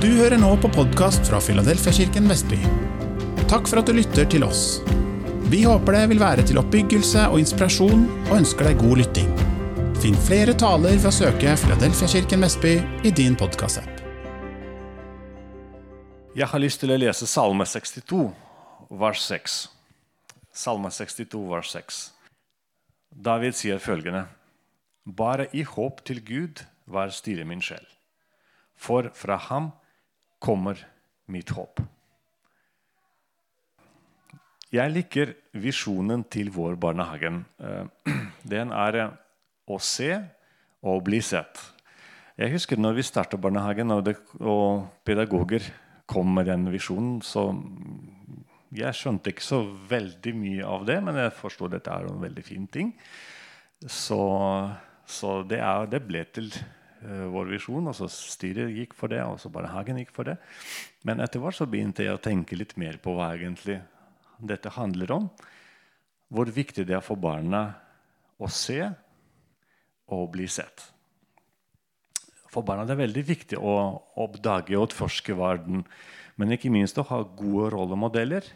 Du hører nå på podkast fra Filadelfiakirken Vestby. Takk for at du lytter til oss. Vi håper det vil være til oppbyggelse og inspirasjon, og ønsker deg god lytting. Finn flere taler ved å søke Filadelfiakirken Vestby i din podkastapp. Jeg har lyst til å lese Salme 62, vers 6. Salme 62, vers 6. David sier følgende.: Bare i håp til Gud vær stille min sjel, for fra ham kommer mitt håp. Jeg liker visjonen til vår barnehagen. Eh, Den er eh, å se og bli sett. Jeg husker når vi startet barnehagen og, det, og pedagoger kom med den visjonen, så jeg skjønte ikke så veldig mye av det, men jeg forsto at dette er en veldig fin ting. Så, så det, er, det, ble til vår visjon. og så Styret gikk for det, og så barnehagen gikk for det. Men etter hvert så begynte jeg å tenke litt mer på hva egentlig dette handler om. Hvor viktig det er for barna å se og bli sett. For barna det er veldig viktig å oppdage og utforske verden, men ikke minst å ha gode rollemodeller.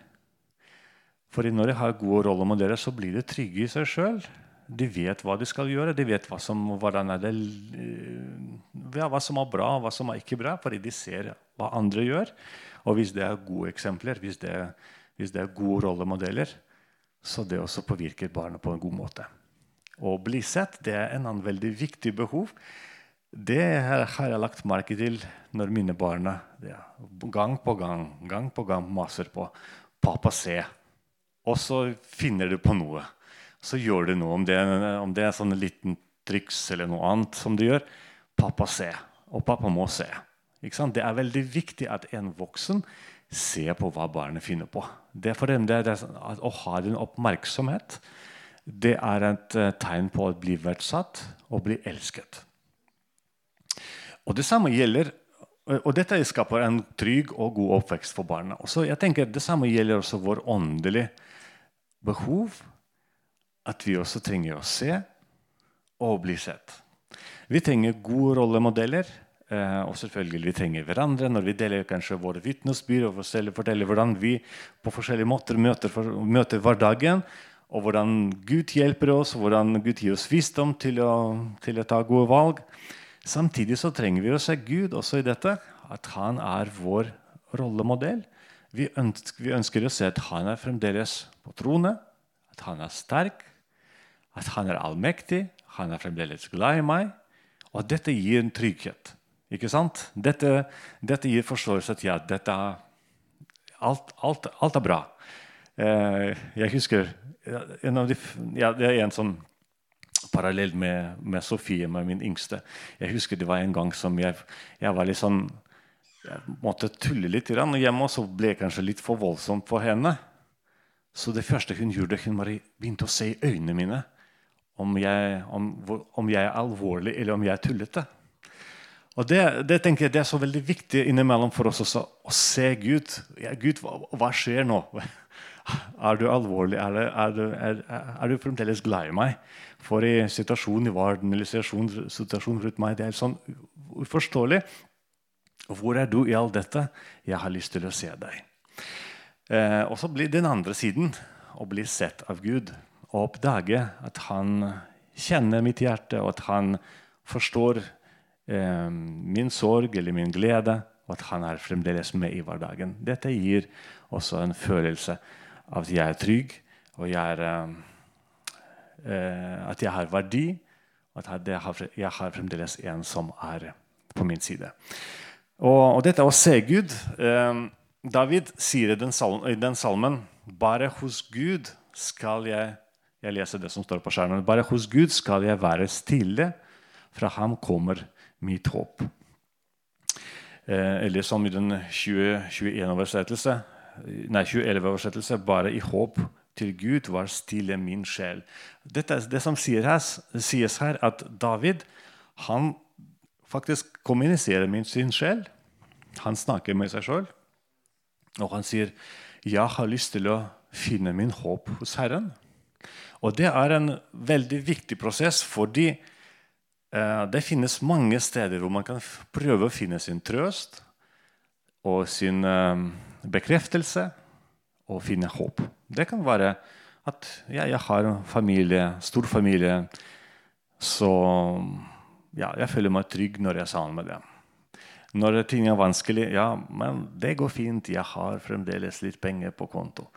For når de har gode rollemodeller, så blir de trygge i seg sjøl. De vet hva de skal gjøre, de vet hva som, det, ja, hva som er bra og hva som er ikke bra, fordi de ser hva andre gjør. Og hvis det er gode eksempler, hvis det, hvis det er gode rollemodeller, så det også påvirker barnet på en god måte. Å bli sett det er en annen veldig viktig behov. Det har jeg lagt merke til når mine barn ja, gang på gang gang på gang maser på 'pappa, se'. Og så finner du på noe. Så gjør du noe. Om det, om det er sånn liten triks eller noe annet som du gjør. 'Pappa, se'. Og pappa må se. Det er veldig viktig at en voksen ser på hva barnet finner på. Det er for dem det er Å ha den oppmerksomhet det er et uh, tegn på å bli verdsatt og bli elsket. Og det samme gjelder og dette skaper en trygg og god oppvekst for barna. Det samme gjelder også vår åndelige behov. At vi også trenger å se og bli sett. Vi trenger gode rollemodeller. Eh, og selvfølgelig vi trenger hverandre når vi deler kanskje våre vitnesbyrd og forteller hvordan vi på forskjellige måter møter, møter hverdagen og hvordan Gud hjelper oss, og hvordan Gud gir oss visdom til å, til å ta gode valg. Samtidig så trenger vi å se Gud også i dette, at han er vår rollemodell. Vi ønsker, vi ønsker å se at han er fremdeles på trone, at han er sterk, at han er allmektig, han er fremdeles glad i meg. Og dette gir en trygghet. Ikke sant? Dette, dette gir forståelse til at dette, alt, alt, alt er bra. Eh, jeg husker en de, ja, Det er en sånn parallell med, med, Sofie, med min yngste. Jeg husker det var en gang som jeg, jeg var litt sånn jeg måtte tulle litt hjemme, og så ble jeg kanskje litt for voldsomt for henne. Så det første hun gjorde, hun bare begynte å se i øynene mine om jeg, om, om jeg er alvorlig eller om jeg er tullete. Og det, det, tenker jeg det er så veldig viktig innimellom for oss også, å se Gud. Ja, Gud, hva, hva skjer nå? Er du alvorlig? Er, er, er, er, du fremdeles glad i meg? For i situasjonen i verden eller situasjonen rundt meg, det er sånn uforståelig. Hvor er du i alt dette? Jeg har lyst til å se deg. Eh, og så blir den andre siden å bli sett av Gud og oppdage at han kjenner mitt hjerte, og at han forstår eh, min sorg eller min glede, og at han er fremdeles med i hverdagen. Dette gir også en følelse av at jeg er trygg, og jeg er, eh, at jeg har verdi, og at jeg har, fremdeles en som er på min side. Og, og dette å se Gud eh, David sier i den, salmen, i den salmen bare hos Gud skal jeg jeg leser det som står på skjermen. Bare hos Gud skal jeg være stille. Fra ham kommer mitt håp. Eh, eller som i den 2021-oversettelse nei, 2011-oversettelse bare i håp til Gud var stille min sjel. Dette, det som sies her, at David han faktisk kommuniserer med sin sjel. Han snakker med seg sjøl, og han sier 'Jeg har lyst til å finne min håp hos Herren'. Og Det er en veldig viktig prosess, fordi eh, det finnes mange steder hvor man kan prøve å finne sin trøst, og sin eh, bekreftelse og finne håp. Det kan være at ja, jeg har en familie, stor familie, så ja, jeg føler meg trygg når jeg er sammen med dem. Når ting er vanskelig ja, men det går fint, jeg har fremdeles litt penger på konto.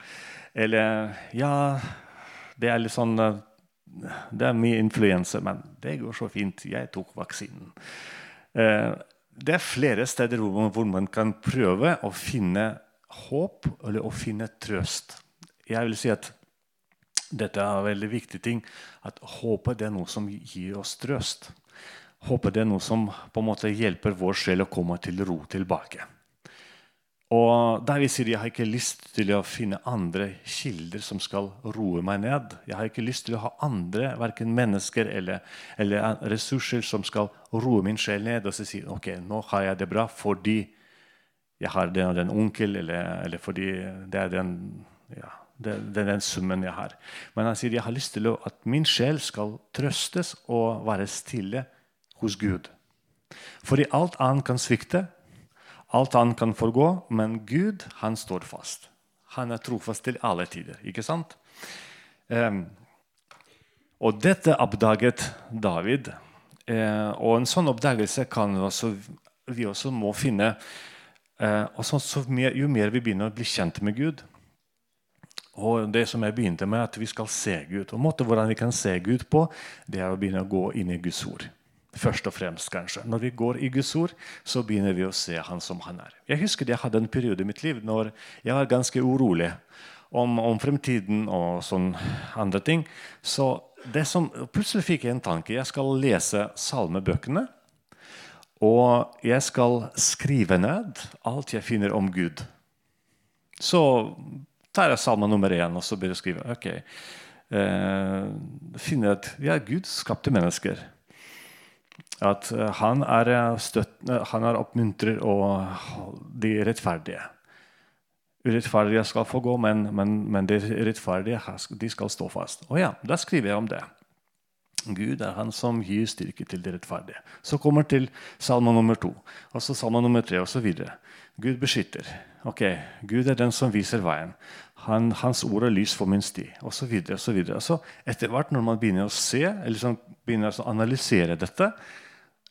Eller ja, det er litt sånn Det er mye influense, men det går så fint. Jeg tok vaksinen. Eh, det er flere steder hvor man kan prøve å finne håp eller å finne trøst. Jeg vil si at dette er en veldig viktig ting. At håpet er noe som gir oss trøst. Håpet er noe som på en måte hjelper vår sjel å komme til ro tilbake. Og vi sier Jeg har ikke lyst til å finne andre kilder som skal roe meg ned. Jeg har ikke lyst til å ha andre verken mennesker eller, eller ressurser som skal roe min sjel ned og så si ok, nå har jeg det bra fordi jeg har den og den onkel, eller, eller fordi det er den ja, det, det, er den summen jeg har. Men han sier jeg har lyst til at min sjel skal trøstes og være stille hos Gud. Fordi alt annet kan svikte, alt annet kan forgå, men Gud han står fast. Han er trofast til alle tider. ikke sant? Um, og dette oppdaget David. Uh, og en sånn oppdagelse kan også, vi også må finne uh, og så, så mer, Jo mer vi begynner å bli kjent med Gud, og det som jeg begynte med, at vi skal se Gud. Og måten hvordan vi kan se Gud på, det er å begynne å gå inn i Guds ord. Først og fremst, kanskje. Når vi går i Guds ord, så begynner vi å se Han som Han er. Jeg husker jeg hadde en periode i mitt liv når jeg var ganske urolig om, om fremtiden og sånn andre ting. Så som, plutselig fikk jeg en tanke. Jeg skal lese salmebøkene. Og jeg skal skrive ned alt jeg finner om Gud. Så tar jeg salme nummer én og så begynner jeg å skrive. ok, eh, finner at ja, Gud skapte mennesker. At eh, han er, støttende, eh, han er oppmuntrer og de rettferdige. Urettferdige skal få gå, men, men, men de rettferdige de skal stå fast. Og ja, Da skriver jeg om det. Gud er han som gir styrke til de rettferdige. Så kommer til salme nummer to, og så salme nummer tre osv. Gud beskytter. Ok, Gud er den som viser veien. Han, hans ord er lys for min sti, osv. Altså, etter hvert, når man begynner å se, eller liksom begynner å analysere dette,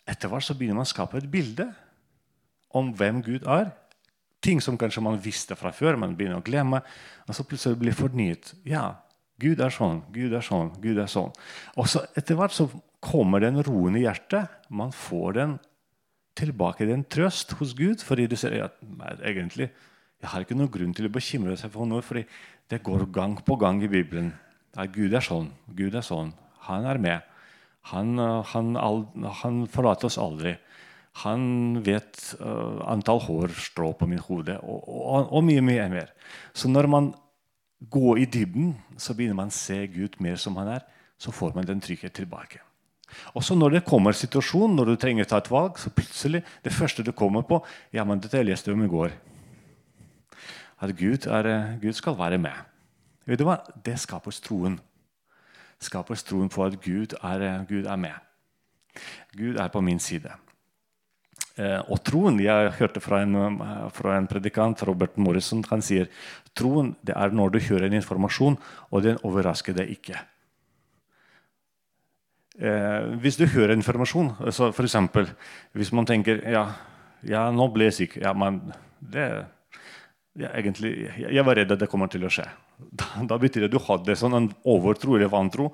etter hvert så begynner man å skape et bilde om hvem Gud er. Ting som kanskje man visste fra før, man begynner å glemme. Og så plutselig blir det fornyet. Ja, Gud er sånn, Gud er sånn, Gud er sånn. Og så etter hvert så kommer den roen i hjertet. Man får den tilbake, den trøst hos Gud, fordi du ser at egentlig jeg har ikke noen grunn til å bekymre seg for noe, fordi det går gang på gang i Bibelen. At Gud er sånn, Gud er sånn. Han er med. Han, han, han forlater oss aldri. Han vet uh, antall hårstrå på min hode, og, og, og, mye mye mer. Så når man går i dybden, så begynner man å se Gud mer som han er. Så får man den trygghet tilbake. Og så Når det kommer situasjon, når du trenger å ta et valg, så plutselig det første du kommer på ja, men dette jeg leste om i går at Gud, er, eh, Gud, skal være med. Vet du hva? Det skaper troen. Skaper troen på at Gud er, eh, Gud er med. Gud er på min side. Eh, og troen Jeg hørte fra en, fra en predikant, Robert Morrison, han sier troen det er når du hører en informasjon, og den overrasker deg ikke. Eh, hvis du hører informasjon, så f.eks. hvis man tenker ja, ja, nå ble jeg syk ja, men det, ja, egentlig, jeg, var redd at det kommer til å skje. Da, da betyr det at du hadde sånn en overtro eller vantro.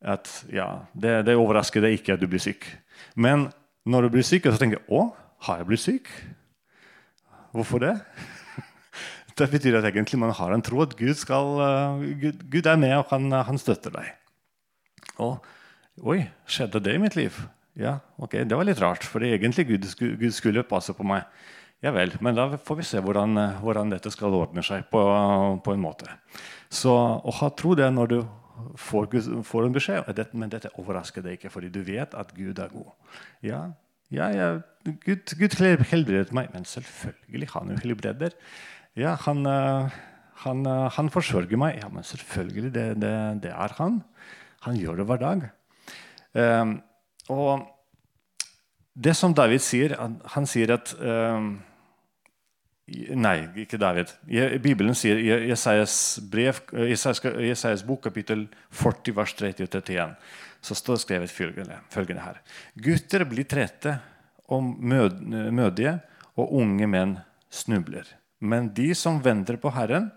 At ja, det, det, overrasker deg ikke at du blir syk. Men når du blir syk, så tenker jeg å, har jeg blitt syk? Hvorfor det? Det betyr at egentlig man har en tro at Gud, skal, uh, Gud, Gud er med, og han, han, støtter deg. Og oi, skjedde det i mitt liv? Ja, ok, Det var litt rart, for egentlig Gud, Gud skulle passe på meg. Ja vel, men da får vi se hvordan, hvordan dette skal ordne seg på, på, en måte. Så å ha tro det når du får, får en beskjed Men dette overrasker deg ikke, fordi du vet at Gud er god. Ja, ja, ja Gud, Gud helbredet meg. Men selvfølgelig, han jo helbreder. Ja, han, han, han, forsørger meg. Ja, men selvfølgelig, det, det, det, er han. Han gjør det hver dag. Um, og det som David sier, han sier at um, Nei, ikke David. Bibelen sier i Jesajas, brev, Jesajas bok, kapittel 40, vers 30 og 31, så står det skrevet følgende, her. Gutter blir trette og mødige, og unge menn snubler. Men de som venter på Herren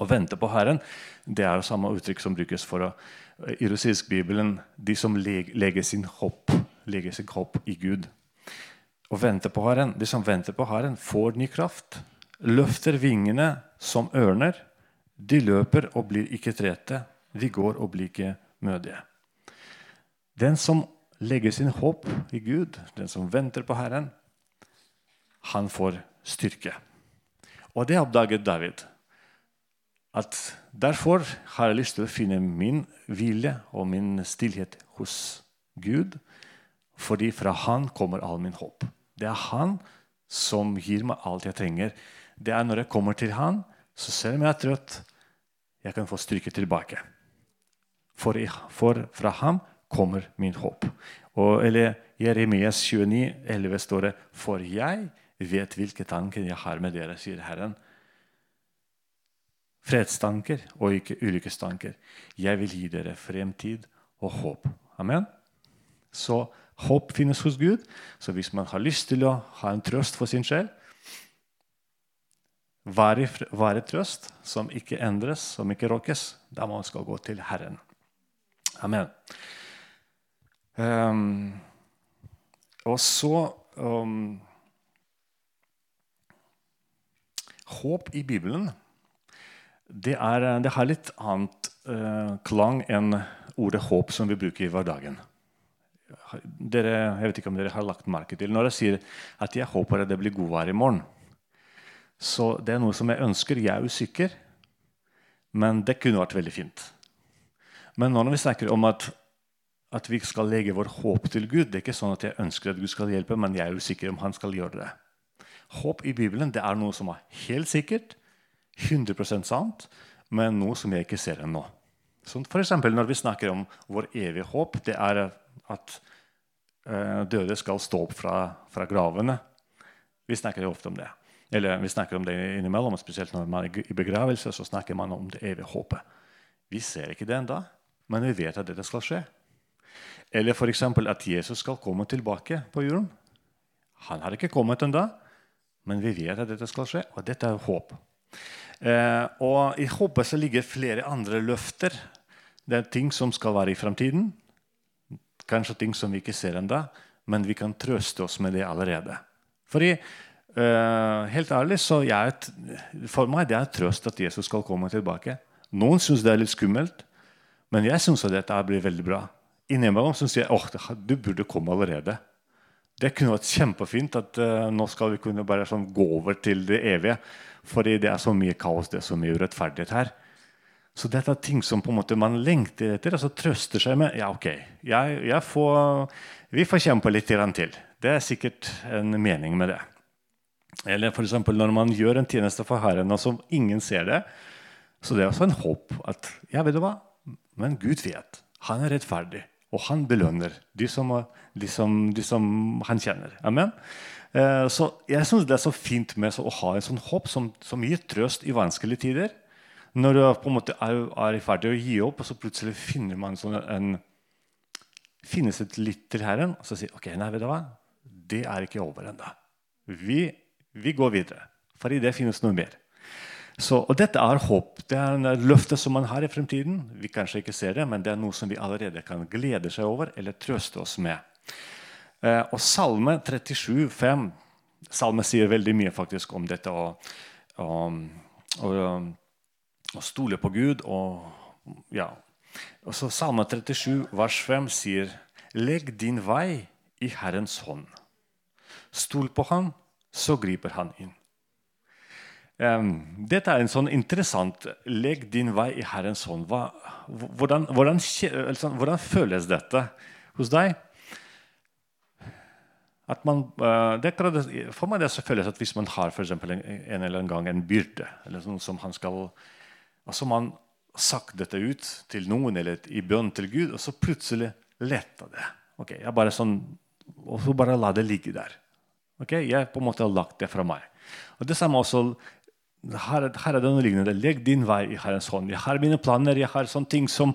Å vente på Herren det er samme uttrykk som brukes for å, i russisk bibelen de som legger sin håp, legger sin håp i Gud og venter på Herren. De som venter på Herren, får ny kraft. Løfter vingene som ørner. De løper og blir ikke trette. De går og blir ikke mødige. Den som legger sin håp i Gud, den som venter på Herren, han får styrke. Og det oppdaget David. At derfor har jeg lyst til å finne min hvile og min stillhet hos Gud. Fordi fra Han kommer all min håp. Det er Han som gir meg alt jeg trenger. Det er når jeg kommer til Han, så selv om jeg er trøtt, jeg kan få styrke tilbake. For, for fra ham kommer min håp. Og, eller Jeremias 29, 11 står det For jeg vet hvilke tanker jeg har med dere, sier Herren. Fredstanker og ikke ulykkestanker. Jeg vil gi dere fremtid og håp. Amen. Så Håp finnes hos Gud. Så hvis man har lyst til å ha en trøst for sin sjel, være, være trøst som ikke endres, som ikke rokkes, da man skal gå til Herren. Amen. Um, og så um, Håp i Bibelen det, er, det har litt annet uh, klang enn ordet håp som vi bruker i hverdagen dere, jeg vet ikke om dere har lagt merke til Når jeg sier at jeg håper at det blir godvær i morgen, så det er noe som jeg ønsker. Jeg er usikker, men det kunne vært veldig fint. Men når vi snakker om at, at vi skal legge vår håp til Gud Det er ikke sånn at jeg ønsker at Gud skal hjelpe, men jeg er usikker om han skal gjøre det. Håp i Bibelen det er noe som er helt sikkert, 100% sant, men noe som jeg ikke ser ennå. Sånn for Når vi snakker om vår evige håp, det er at døde skal stå opp fra, fra, gravene. Vi snakker jo ofte om det. Eller vi snakker om det innimellom, spesielt når man er i begravelse. så snakker man om det evige håpet. Vi ser ikke det ennå, men vi vet at dette skal skje. Eller f.eks. at Jesus skal komme tilbake på jorden. Han har ikke kommet ennå, men vi vet at dette skal skje, og dette er håp. Eh, og I håpet så ligger flere andre løfter. Det er ting som skal være i framtiden, Kanskje ting som vi ikke ser ennå, men vi kan trøste oss med det allerede. Fordi, uh, helt ærlig, så jeg, For meg det er trøst at Jesus skal komme tilbake. Noen syns det er litt skummelt, men jeg syns dette blir veldig bra. Innimellom syns jeg åh, du burde komme allerede. Det kunne vært kjempefint at uh, nå skal vi kunne bare sånn gå over til det evige. Fordi det er så mye kaos, det er så mye urettferdighet her. Så dette er ting som på en måte man lengter etter, og så trøster seg med. Ja, ok, jeg, jeg får, vi får kjempe litt til. Det er sikkert en mening med det. Eller f.eks. når man gjør en tjeneste for Herren, og som ingen ser det. Så det er også en håp at ja, vet du hva? Men Gud vet. Han er rettferdig, og han belønner de som, de som, de som han kjenner. Amen. Eh, så jeg syns det er så fint med å ha en sånn håp som, som gir trøst i vanskelige tider. Når du på en måte er, er i å gi opp, og så plutselig finner man sånn en, finnes et litt til Herren, og så sier ok, nei, vet du hva? det er ikke over ennå. Vi, vi, går videre, For i det finnes noe mer. Så, og Dette er håp. Det er en løfte som man har i fremtiden. Vi kanskje ikke ser det, men det er noe som vi allerede kan glede seg over eller trøste oss med. Eh, og Salme 37, 5, Salme sier veldig mye faktisk om dette. og, og, og og stole på Gud. Og, ja. og så Salme 37, vers 5 sier Legg din vei i Herrens hånd. Stol på ham, så griper han inn. Um, dette er en sånn interessant Legg din vei i Herrens hånd. Hva, hvordan, hvordan, altså, hvordan, føles dette hos deg? Man, uh, det, for meg det føles at Hvis man har for en, en eller annen gang en byrde eller sånn som han skal og så har man sagt dette ut til noen eller i bønn til Gud, og så plutselig letta det. Ok, jeg bare sånn, Og så bare la det ligge der. Ok, Jeg på en måte har lagt det fra meg. Og det samme også her, her er det noe lignende. Legg din vei i Herrens hånd. Jeg har mine planer, jeg har sånne ting som,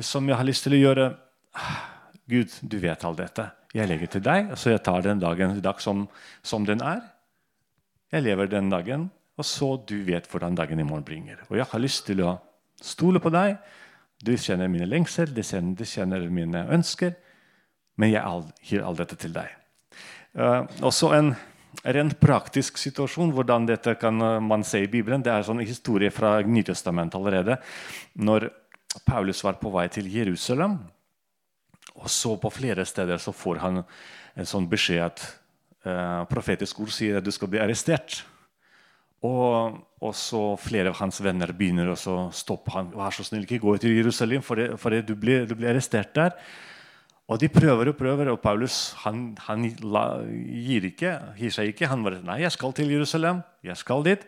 som jeg har lyst til å gjøre. Gud, du vet alt dette. Jeg legger til deg, så jeg tar den dagen dag som, som, den er. Jeg lever den dagen, og så du vet hvordan dagen i morgen bringer. Og jeg har lyst til å stole på deg. Du kjenner mine lengsel, du kjenner, du kjenner mine ønsker. Men jeg gir all dette til deg. Uh, også en rent praktisk situasjon, hvordan dette kan eh, man se i Bibelen. Det er en sånn historie fra Nytestamentet allerede. Når Paulus var på vei til Jerusalem, og så på flere steder så får han en sånn beskjed at uh, profetisk ord sier at du skal bli arrestert. Og, og, så flere av hans venner begynner å stoppe han. Vær så snill, ikke gå til Jerusalem, for, det, for det, du, blir, du, blir, arrestert der. Og de prøver og prøver, og Paulus han, han la, gir, ikke, gir, seg ikke. Han bare Nei, jeg skal til Jerusalem. Jeg skal dit.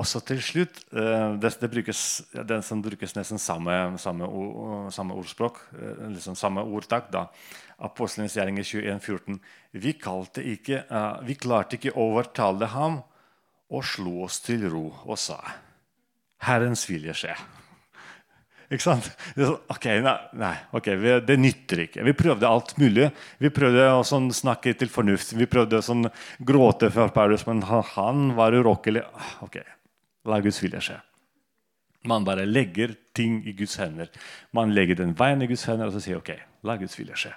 Og så til slutt uh, det, det brukes, som brukes nesten samme, samme, samme ordspråk, uh, liksom samme ordtak. da, Apostelens gjerninger 21, 14. Vi, ikke, uh, vi klarte ikke å overtale ham og slo oss til ro og sa Herrens vilje skje. Ikke sant? Det, sånn, ok, nei, nei okay, vi, det nytter ikke. Vi prøvde alt mulig. Vi prøvde å sånn, snakke til fornuft. Vi prøvde å sånn, gråte for Paulus, men han, han var urokkelig. Ok, la Guds vilje skje. Man bare legger ting i Guds hender. Man legger den veien i Guds hender og så sier ok, la Guds vilje skje.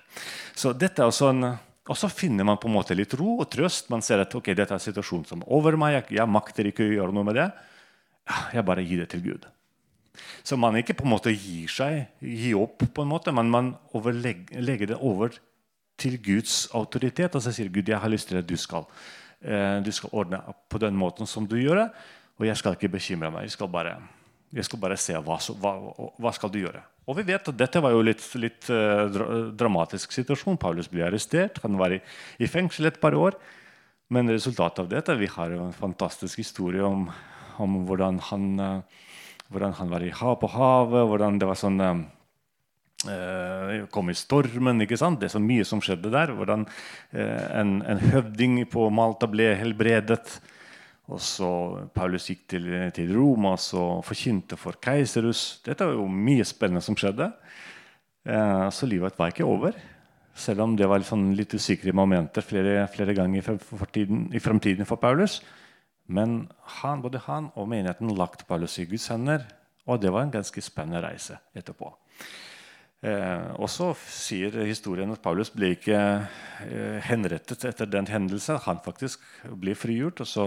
Så dette er også en, og så finner man på en måte litt ro og trøst. Man ser at ok, dette er en situasjon som er over meg. Jeg, jeg makter ikke å gjøre noe med det. Jeg bare gir det til Gud. Så man ikke på en måte gir seg, gir opp, på en måte, men man legger det over til Guds autoritet. Og så sier Gud jeg har lyst til at du skal, eh, du skal ordne på den måten som du gjør det. Og jeg skal ikke bekymre meg. Jeg skal bare, jeg skal bare se hva, hva, hva skal du gjøre. Og vi vet at Dette var jo litt, litt uh, dramatisk situasjon. Paulus ble arrestert. Han var i, i, fengsel et par år. Men resultatet av dette Vi har jo en fantastisk historie om, om hvordan han uh, hvordan han var i hav på havet, hvordan det var sånn uh, kom i stormen. ikke sant? Det er så mye som skjedde der. Hvordan en, en, høvding på Malta ble helbredet. Og så Paulus gikk til, til Roma og forkynte for Keiserus. Dette var jo mye spennende som skjedde. Eh, så livet var ikke over. Selv om det var litt, sånn litt usikre momenter flere, flere ganger i, for i fremtiden for Paulus. Men han, både han og menigheten lagt Paulus i Guds hender. Og det var en ganske spennende reise etterpå. Eh, og så sier historien at Paulus ble ikke eh, henrettet etter den hendelsen. Han faktisk ble frigjort, og så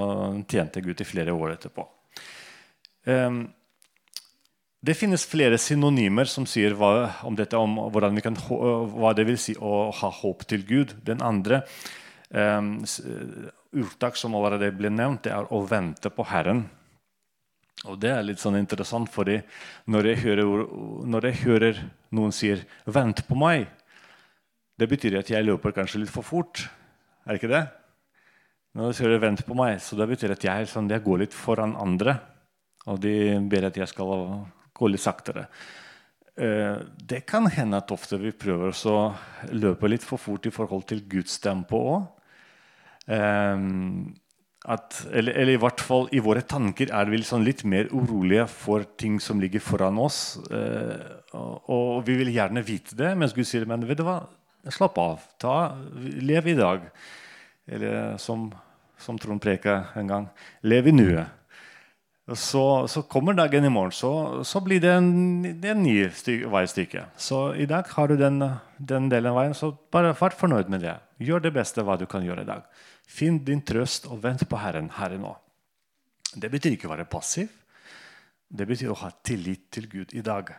tjente Gud i flere år etterpå. Eh, det finnes flere synonymer som sier hva, om dette, om kan, hva det vil si å ha håp til Gud. Den andre eh, urtak som allerede ble nevnt, det er å vente på Herren. Og Det er litt sånn interessant, for når jeg hører, når jeg hører noen sier 'vent på meg', det betyr at jeg løper kanskje litt for fort. Er det ikke det? Når de sier 'vent på meg', så det betyr at jeg, sånn, jeg går litt foran andre. Og de ber at jeg skal gå litt saktere. Eh, det kan hende at ofte vi prøver å løpe litt for fort i forhold til Guds tempo òg. At, eller, eller, i hvert fall i våre tanker er vi liksom litt mer urolige for ting som ligger foran oss. Eh, og, og, vi vil gjerne vite det, mens Gud sier men vet du hva, slapp av. Ta, lev i dag. Eller som, som Trond preka en gang lev i nuet. Så, så, kommer dagen i morgen, så, så blir det en, en ny veistykke. Så i dag har du den, den delen av veien, så bare vær fornøyd med det. Gjør det beste hva du kan gjøre i dag. Finn din trøst og vent på Herren her og nå. Det betyr ikke å være passiv. Det betyr å ha tillit til Gud i dag.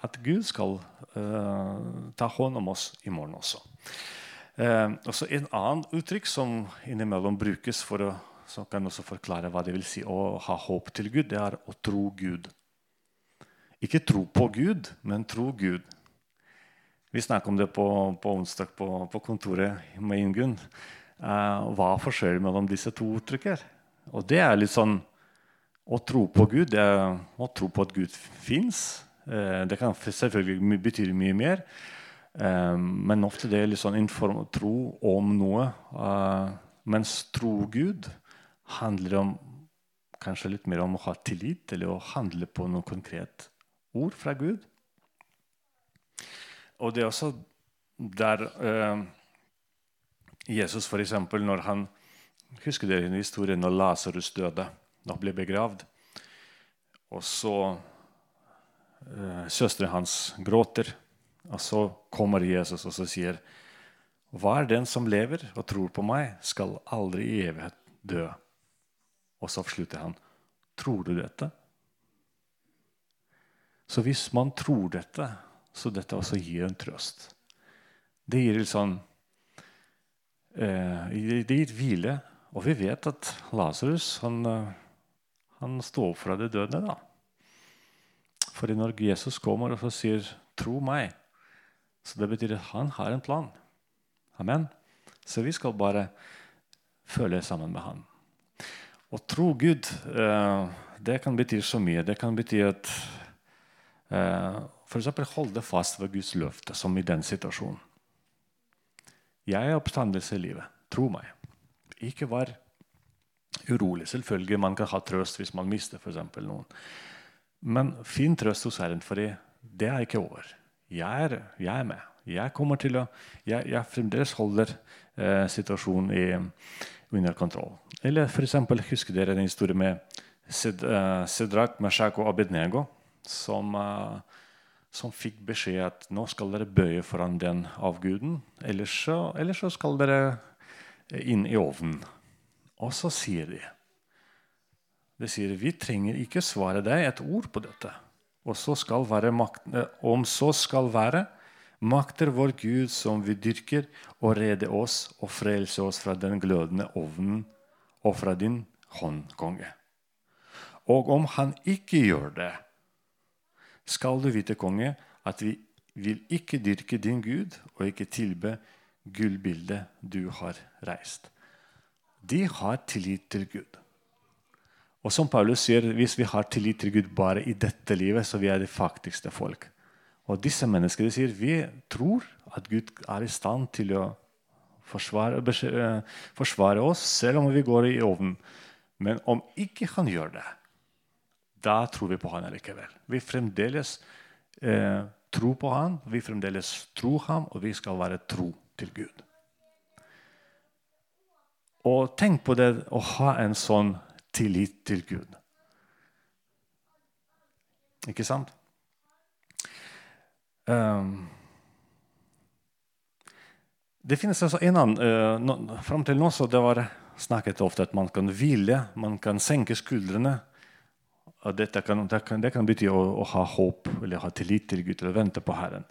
At Gud skal uh, ta hånd om oss i morgen også. Uh, også En annen uttrykk som innimellom brukes for å som kan også forklare hva det vil si å ha håp til Gud, det er å tro Gud. Ikke tro på Gud, men tro Gud. Vi snakket om det på, på onsdag på, på kontoret med Ingunn hva er forskjellen mellom disse to uttrykker. Og det er litt sånn Å tro på Gud det er å tro på at Gud fins. Uh, det kan selvfølgelig bety mye mer. Eh, men ofte det er litt sånn inform tro om noe. Eh, mens tro Gud handler om kanskje litt mer om å ha tillit eller å handle på noe konkret ord fra Gud. Og det er også der eh, Jesus, for eksempel, når han Husker dere historien når Lasarus døde? Da ble begravd. Og så eh, Søsteren hans gråter. Og så kommer Jesus og så sier Hva er den som lever og tror på meg, skal aldri i evighet dø. Og så avslutter han. Tror du dette? Så hvis man tror dette, så dette også gir en trøst. Det gir litt sånn eh, Det gir hvile. Og vi vet at Lasarus han, eh, han står opp fra de døde. da. For når Jesus kommer og sier 'tro meg', så det betyr at han har en plan. Amen. Så vi skal bare følge sammen med han. Å tro Gud, eh, det kan bety så mye. Det kan bety at eh, F.eks. holde fast ved Guds løfte, som i den situasjonen. Jeg er oppstandelse i livet. Tro meg. Ikke vær urolig. Selvfølgelig man kan ha trøst hvis man mister for noen. Men finn trøst hos Herren, for det er ikke over. Jeg er, jeg er med. Jeg kommer til å, jeg, jeg fremdeles holder eh, situasjonen i, under kontroll. Eller f.eks. husker dere en historie med Sid, og Abednego, som, uh, som fikk beskjed at nå skal dere bøye foran den avguden, ellers så, ellers så skal dere inn i ovnen. Og så sier de De sier vi trenger ikke svare deg et ord på dette. Og så skal være makt, eh, om så skal være, makter vår Gud som vi dyrker, og rede oss og frelse oss fra den glødende ovnen og fra din hånd, konge. Og om han ikke gjør det, skal du vite, konge, at vi vil ikke dyrke din Gud og ikke tilbe gullbildet du har reist. De har tillit til Gud. Og som Paulus sier, hvis vi har tillit til Gud bare i dette livet, så vi er det faktigste folk. Og disse menneskene sier vi tror at Gud er i stand til å forsvare, eh, forsvare oss, selv om vi går i ovnen. Men om ikke han gjør det, da tror vi på han likevel. Vi fremdeles eh, tror på han, vi fremdeles tror ham, og vi skal være tro til Gud. Og tenk på det å ha en sånn tillit til Gud. Ikke sant? Um, det finnes altså en annen uh, no, Fram til nå så det var snakket ofte at man kan hvile, man kan senke skuldrene. Dette kan, det, kan, det kan bety å, å, ha håp eller ha tillit til Gud eller vente på Herren.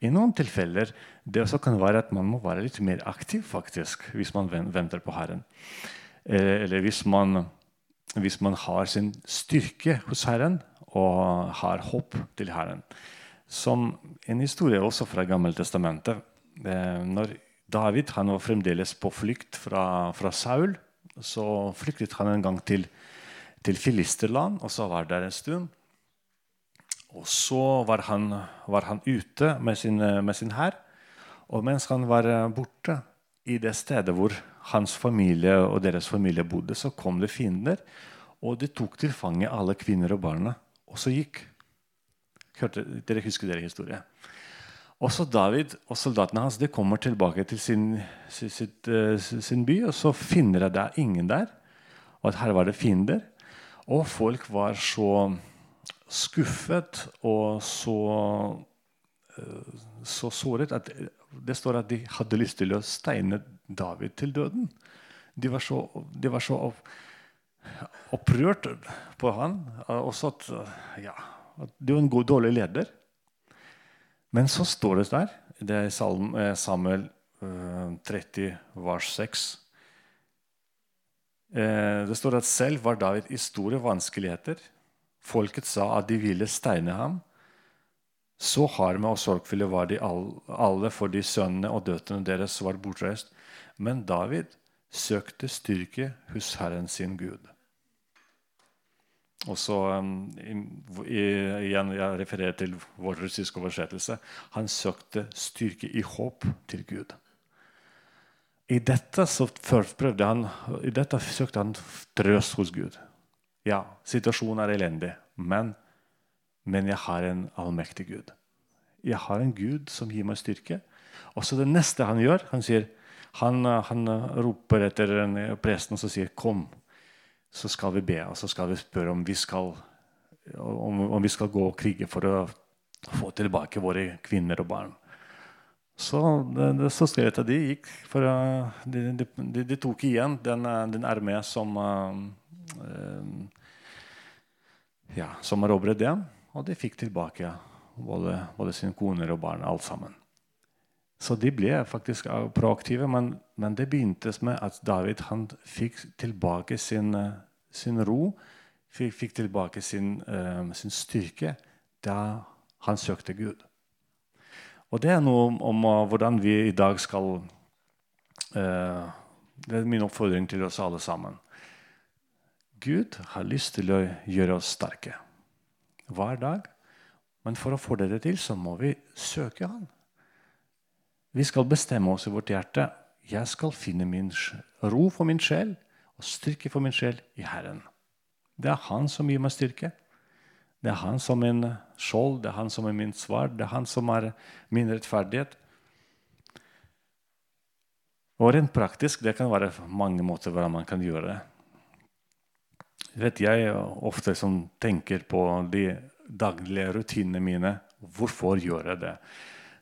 I noen tilfeller det også kan være at man må være litt mer aktiv faktisk, hvis man venter på Herren. Eh, eller hvis man hvis man har sin styrke hos Herren og har håp til Herren. Som en historie også fra Gammeltestamentet. Eh, når David han var fremdeles på flukt fra, fra, Saul, så flyktet han en gang til, til Filisterland, og så var der en stund. Og så var han, var han ute med sin, med sin hær. Og mens han var borte i det stedet hvor hans familie og deres familie bodde, så kom det fiender. Og de tok til fange alle kvinner og barna, og så gikk. Hørte, dere husker dere historien? Også David og soldatene hans de kommer tilbake til sin, sin, sin, sin by, og så finner de der ingen der. Og at her var det fiender. Og folk var så skuffet og så, eh, så såret at det står at de hadde lyst til å steine David til døden. De var så, de var så opprørt på han. Også at, ja, at det var en god, dårlig leder. Men så står det der, det er eh, Samuel 30, eh, vers 6 eh, Det står at selv var David i store vanskeligheter. Folket sa at de ville steine ham. Så harme og sorgfulle var de alle fordi sønnene og døtrene deres var bortreist. Men David søkte styrke hos Herren sin Gud. og så um, igjen, Jeg refererer til vår russiske oversettelse. Han søkte styrke i håp til Gud. I dette, så forprøvde han, i dette søkte han trøst hos Gud. Ja, situasjonen er elendig, men, men jeg har en allmektig Gud. Jeg har en Gud som gir meg styrke. Og så det neste han gjør, han sier, han, han roper etter presten og sier 'kom' så skal vi be og så skal vi spørre om vi skal, om, om vi skal gå og krige for å få tilbake våre kvinner og barn. Så, det, så skrev de gikk for de, de, de, tok igjen den, den armé som uh, ja, som erobret dem. Og de fikk tilbake både, både sine koner og barn, alt sammen. Så de ble faktisk proaktive, men, men, det begynte med at David han fikk tilbake sin, sin ro, fikk, fikk tilbake sin, uh, sin, styrke da han søkte Gud. Og det er noe om, uh, hvordan vi i dag skal uh, Det er min oppfordring til oss alle sammen. Gud har lyst til å gjøre oss sterke hver dag. Men for å få det til så må vi søke Han. Vi skal bestemme oss i vårt hjerte. Jeg skal finne min ro for min sjel og styrke for min sjel i Herren. Det er Han som gir meg styrke. Det er Han som er min skjold, det er Han som er min svar, det er Han som er min rettferdighet. Og rent praktisk det kan være mange måter hvordan man kan gjøre det. Vet jeg ofte som tenker på de daglige rutinene mine. Hvorfor gjør jeg det?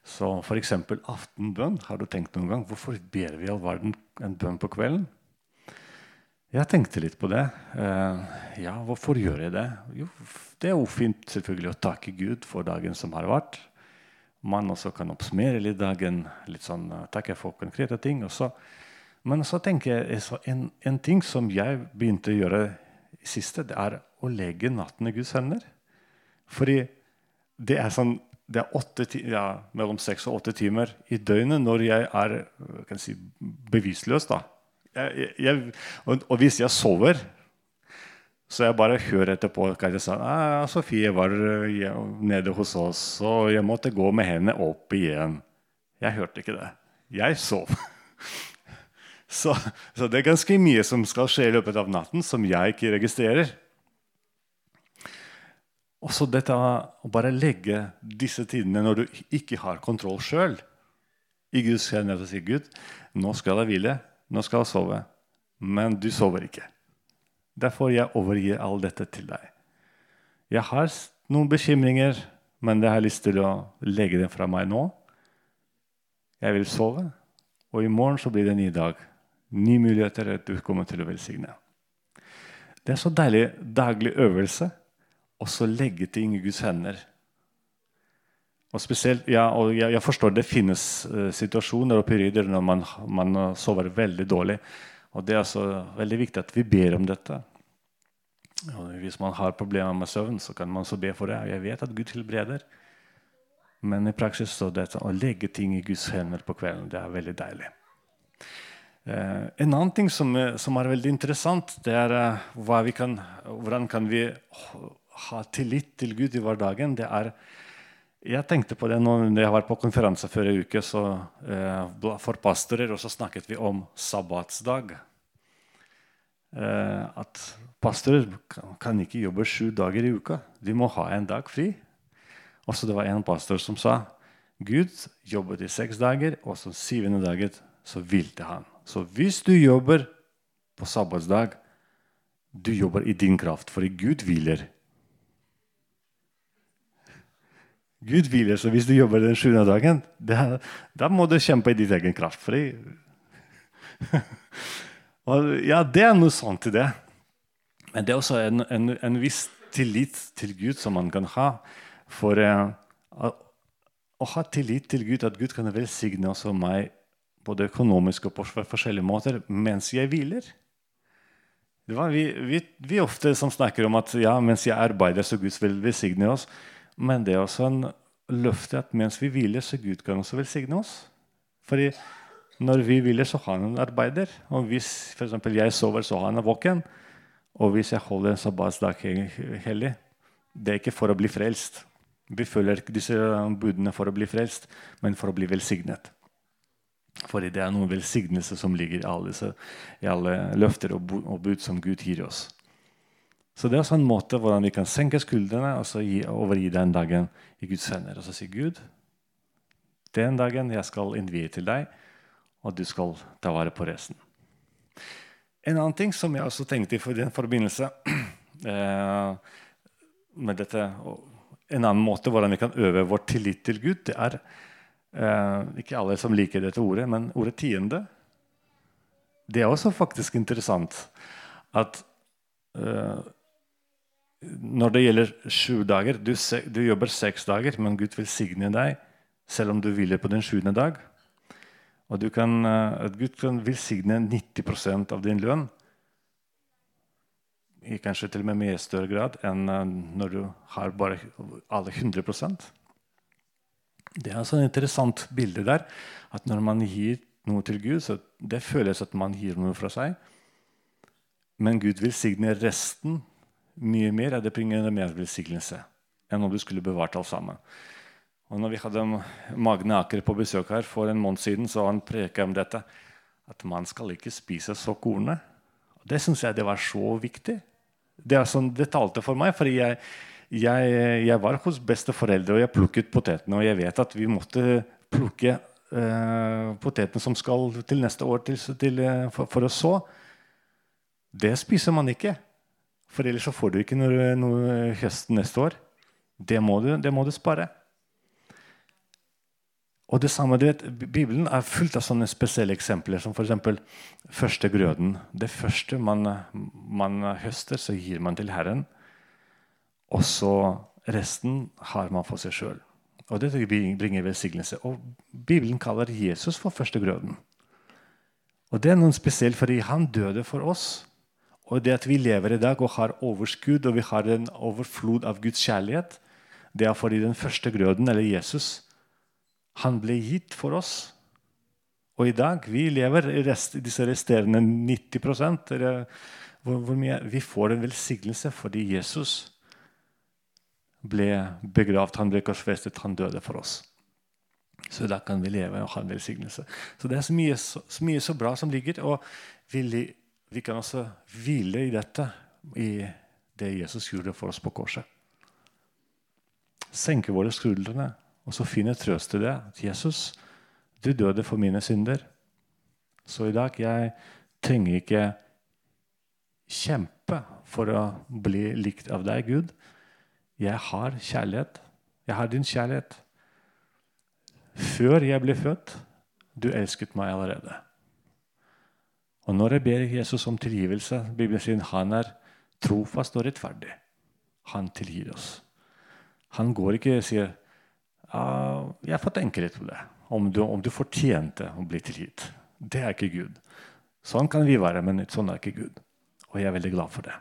Så f.eks. aftenbønn. Har du tenkt noen gang hvorfor ber vi all verden en bønn på kvelden? Jeg tenkte litt på det. Uh, ja, hvorfor gjør jeg det? Jo, det er jo fint selvfølgelig å takke Gud for dagen som har vært. Man også kan oppsummere litt dagen, litt sånn, uh, takke for konkrete ting. Også. Men så tenker jeg en, en, ting som jeg begynte å gjøre i siste, det er å legge natten i Guds hender. Fordi det er sånn det er åtte, ja, mellom seks og åtte timer i døgnet når jeg er si, bevisløs. da. Jeg, jeg, og, og, hvis jeg sover, så jeg bare hører etterpå hva jeg sa. 'Sofie var nede hos oss, og jeg måtte gå med henne opp igjen.' Jeg hørte ikke det. Jeg sov. Så, så det er ganske mye som skal skje i løpet av natten, som jeg ikke registrerer. Og så dette å bare legge disse tidene når du ikke har kontroll sjøl, i Guds hender og si Gud, nå skal jeg hvile, nå skal jeg sove. Men du sover ikke. Derfor jeg overgir all dette til deg. Jeg har noen bekymringer, men jeg har lyst til å legge dem fra meg nå. Jeg vil sove, og i morgen så blir det en ny dag. Nye muligheter du kommer til å velsigne. Det er så deilig daglig øvelse også legge ting i Guds hender. Og spesielt, ja, og jeg, jeg forstår det finnes uh, situasjoner og perioder når man, man, sover veldig dårlig. Og Det er altså veldig viktig at vi ber om dette. Og hvis man har problemer med søvn, så kan man så be for det. Jeg vet at Gud tilbereder. Men i praksis så det å legge ting i Guds hender på kvelden, det er veldig deilig. Uh, en annen ting som, som, er veldig interessant, det er uh, kan, hvordan kan vi ha tillit til Gud i hverdagen, det er Jeg tenkte på det når jeg var på konferanse før i uke så, eh, for pastorer, og så snakket vi om sabbatsdag. Eh, at pastorer kan ikke jobbe sju dager i uka. De må ha en dag fri. Og så det var en pastor som sa Gud jobbet i seks dager, og så syvende dagen så hvilte han. Så hvis du jobber på sabbatsdag, du jobber i din kraft, fordi Gud hviler. Gud hviler, så hvis du jobber den sjuende dagen, da, da må du kjempe i ditt egen kraft. Fordi og, ja, det er noe sånt i det. Men det er også en, en, en viss tillit til Gud som man kan ha. For uh, å, å, ha tillit til Gud, at Gud kan velsigne også meg både økonomisk og på forskjellige måter mens jeg hviler. Det var vi, vi, vi ofte som snakker om at ja, mens jeg arbeider, så Gud vil velsigne oss. Men det er også en løfte at mens vi hviler, så Gud kan også velsigne oss. Fordi når vi hviler, så har han en arbeider. Og hvis for jeg sover, så har han en våken. Og hvis jeg holder en sabbatsdag hellig, det er ikke for å bli frelst. Vi følger ikke disse budene for å bli frelst, men for å bli velsignet. Fordi det er noen velsignelse som ligger i alle, i alle løfter og, bud som Gud gir oss. Så det er også en måte hvordan vi kan senke skuldrene og så gi, overgi den dagen i Guds hender. Og så si Gud, den dagen jeg skal innvie til deg, og du skal ta vare på resten. En annen ting som jeg også tenkte i den forbindelse eh, med dette, En annen måte hvordan vi kan øve vår tillit til Gud, det er eh, Ikke alle som liker dette ordet, men ordet tiende. Det er også faktisk interessant at eh, når det gjelder sju dager du, du, jobber seks dager, men Gud vil signe deg selv om du hviler på den sjuende dag. Og kan, at Gud kan velsigne 90% av din lønn. I kanskje til og med mye større grad enn uh, når du har bare alle 100% Det er altså et interessant bilde der. At når man gir noe til Gud, så det føles at man gir noe fra seg. Men Gud vil signe resten mye mer. Det bringer mer velsignelse enn om du skulle bevart alt sammen. Og når vi hadde Magne Aker på besøk her for en måned siden, så han preka om dette. At man skal ikke spise så kornet. Det syns jeg det var så viktig. Det, sånn, det talte for meg. fordi jeg, jeg, jeg, var hos besteforeldre, og jeg plukket potetene. Og jeg vet at vi måtte plukke uh, potetene som skal til neste år til, til, for, for, å så. Det spiser man ikke. For ellers så får du ikke noe, noe høsten neste år. Det må du, det må du spare. Og det samme, du vet, Bibelen er fullt av sånne spesielle eksempler, som f.eks. første grøden. Det første man, man, høster, så gir man til Herren. Og så resten har man for seg sjøl. Og det bringer velsignelse. Og Bibelen kaller Jesus for første grøden. Og det er noe spesielt, fordi han døde for oss. Og det at vi lever i dag og har overskudd og vi har en overflod av Guds kjærlighet, det er fordi den første grøden, eller Jesus, han ble gitt for oss. Og i dag vi lever i rest, disse resterende 90 eller hvor, hvor mye, Vi får en velsignelse fordi Jesus ble begravd, han ble korsfestet, han døde for oss. Så da kan vi leve og ha en velsignelse. Så det er så mye så, så, mye så bra som ligger. Og vi, vi, kan også hvile i dette, i det Jesus gjorde for oss på korset. Senke våre skuldrene og så finne trøst i det. At Jesus, du døde for mine synder. Så i dag jeg trenger ikke kjempe for å bli likt av deg, Gud. Jeg har kjærlighet. Jeg har din kjærlighet. Før jeg ble født, du elsket meg allerede. Og når jeg ber Jesus om tilgivelse, Bibelen sier han er trofast og rettferdig. Han tilgir oss. Han går ikke og sier ah, jeg får tenke litt på det. Om du, om du fortjente å bli tilgitt. Det er ikke Gud. Sånn kan vi være, men sånn er ikke Gud. Og jeg er veldig glad for det.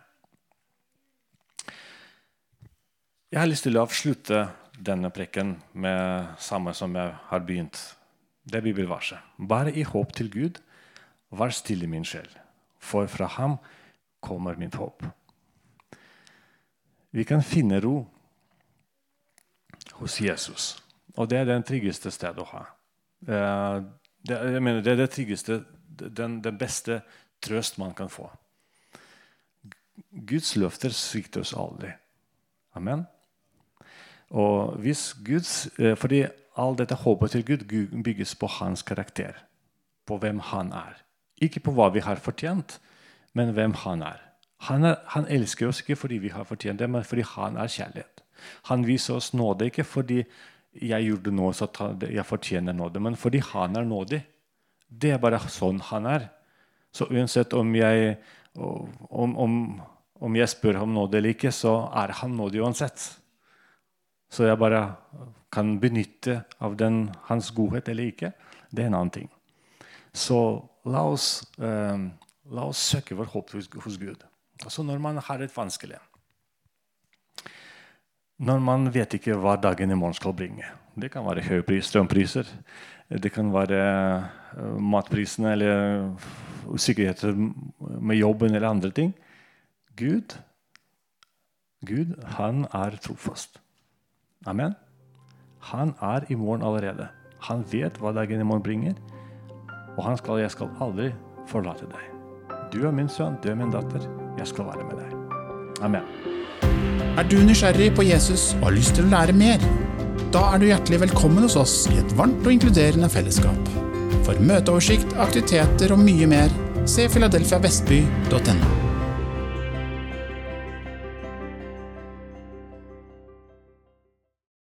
Jeg har lyst til å avslutte denne prekken med samme som jeg har begynt. Det er bibelverset. Bare i håp til Gud, vær stille min sjel, for fra ham kommer mitt håp. Vi kan finne ro hos Jesus. Og det er den tryggeste stedet å ha. Eh, det, jeg mener, det er det tryggeste, den, den beste trøst man kan få. Guds løfter svikter oss aldri. Amen. Og hvis Guds, eh, fordi all dette håpet til Gud bygges på hans karakter, på hvem han er. Ikke på hva vi har fortjent, men hvem han er. Han, er, han elsker oss ikke fordi vi har fortjent det, men fordi han er kjærlighet. Han viser oss nåde ikke fordi jeg gjorde noe så jeg fortjener nåde, men fordi han er nådig. Det er bare sånn han er. Så uansett om jeg, om, om, om jeg spør om nåde eller ikke, så er han nådig uansett. Så jeg bare kan benytte av den, hans godhet eller ikke. Det er en annen ting. Så la oss, eh, la oss søke vår håp hos, hos Gud. Altså når man har et vanskelig når man vet ikke hva dagen i morgen skal bringe. Det kan være høye pris, strømpriser. Det kan være uh, matprisene eller usikkerheter med jobben eller andre ting. Gud, Gud, han er trofast. Amen. Han er i morgen allerede. Han vet hva dagen i morgen bringer. Og han skal, jeg skal aldri forlate deg. Du er min sønn, du er min datter. Jeg skal være med deg. Amen. Er du nysgjerrig på Jesus og har lyst til å lære mer? Da er du hjertelig velkommen hos oss i et varmt og inkluderende fellesskap. For møteoversikt, aktiviteter og mye mer, se filadelfiavestby.no.